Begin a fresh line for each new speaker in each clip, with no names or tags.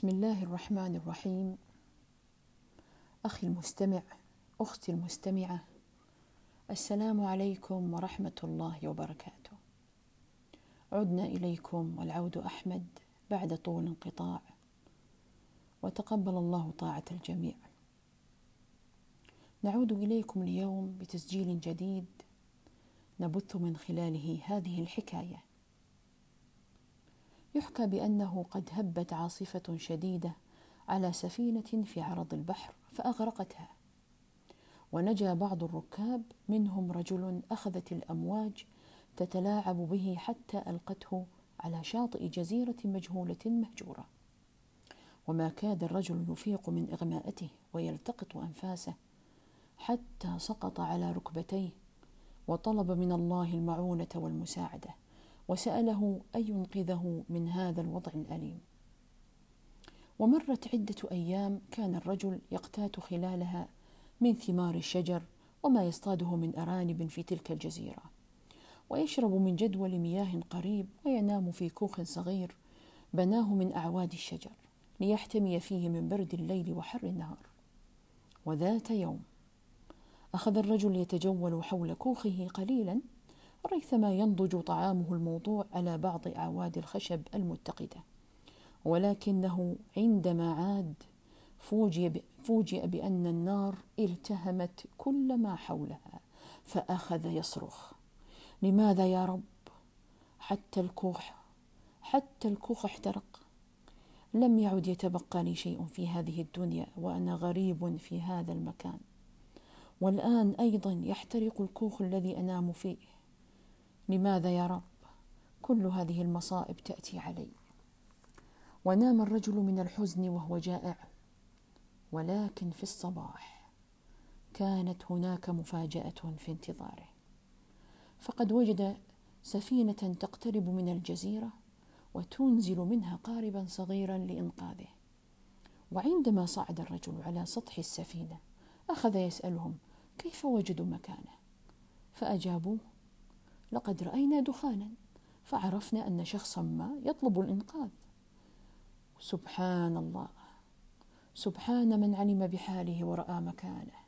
بسم الله الرحمن الرحيم. أخي المستمع أختي المستمعة السلام عليكم ورحمة الله وبركاته. عدنا إليكم والعود أحمد بعد طول انقطاع. وتقبل الله طاعة الجميع. نعود إليكم اليوم بتسجيل جديد نبث من خلاله هذه الحكاية. يحكى بأنه قد هبت عاصفة شديدة على سفينة في عرض البحر فأغرقتها. ونجا بعض الركاب منهم رجل أخذت الأمواج تتلاعب به حتى ألقته على شاطئ جزيرة مجهولة مهجورة. وما كاد الرجل يفيق من إغماءته ويلتقط أنفاسه حتى سقط على ركبتيه وطلب من الله المعونة والمساعدة. وسأله أن ينقذه من هذا الوضع الأليم. ومرت عدة أيام كان الرجل يقتات خلالها من ثمار الشجر وما يصطاده من أرانب في تلك الجزيرة. ويشرب من جدول مياه قريب وينام في كوخ صغير بناه من أعواد الشجر ليحتمي فيه من برد الليل وحر النهار. وذات يوم أخذ الرجل يتجول حول كوخه قليلا ريثما ينضج طعامه الموضوع على بعض أعواد الخشب المتقدة. ولكنه عندما عاد فوجئ, فوجئ بأن النار التهمت كل ما حولها فأخذ يصرخ. لماذا يا رب؟ حتى الكوخ حتى الكوخ احترق. لم يعد يتبقى لي شيء في هذه الدنيا وأنا غريب في هذا المكان. والآن أيضا يحترق الكوخ الذي أنام فيه. لماذا يا رب؟ كل هذه المصائب تأتي علي. ونام الرجل من الحزن وهو جائع. ولكن في الصباح كانت هناك مفاجأة في انتظاره. فقد وجد سفينة تقترب من الجزيرة وتنزل منها قاربا صغيرا لإنقاذه. وعندما صعد الرجل على سطح السفينة أخذ يسألهم كيف وجدوا مكانه؟ فأجابوه لقد رأينا دخانا فعرفنا أن شخصا ما يطلب الإنقاذ. سبحان الله سبحان من علم بحاله ورأى مكانه.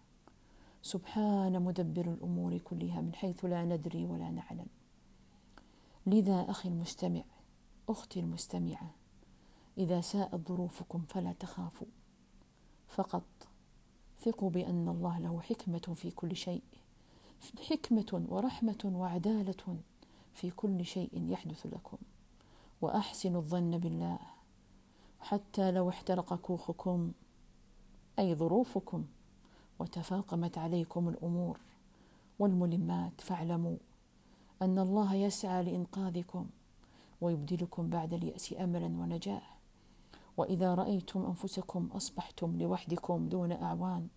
سبحان مدبر الأمور كلها من حيث لا ندري ولا نعلم. لذا أخي المستمع أختي المستمعة إذا ساءت ظروفكم فلا تخافوا. فقط ثقوا بأن الله له حكمة في كل شيء. حكمة ورحمة وعدالة في كل شيء يحدث لكم. وأحسنوا الظن بالله حتى لو احترق كوخكم أي ظروفكم وتفاقمت عليكم الأمور والملمات. فاعلموا أن الله يسعى لإنقاذكم ويبدلكم بعد اليأس أملا ونجاة. وإذا رأيتم أنفسكم أصبحتم لوحدكم دون أعوان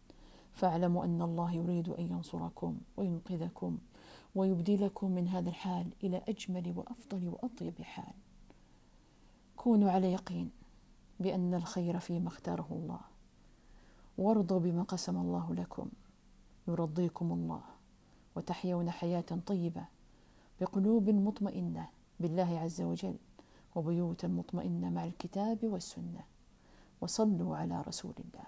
فاعلموا أن الله يريد أن ينصركم وينقذكم ويبدلكم من هذا الحال إلى أجمل وأفضل وأطيب حال. كونوا على يقين بأن الخير فيما اختاره الله. وارضوا بما قسم الله لكم. يرضيكم الله. وتحيون حياة طيبة. بقلوب مطمئنة بالله عز وجل. وبيوتا مطمئنة مع الكتاب والسنة. وصلوا على رسول الله.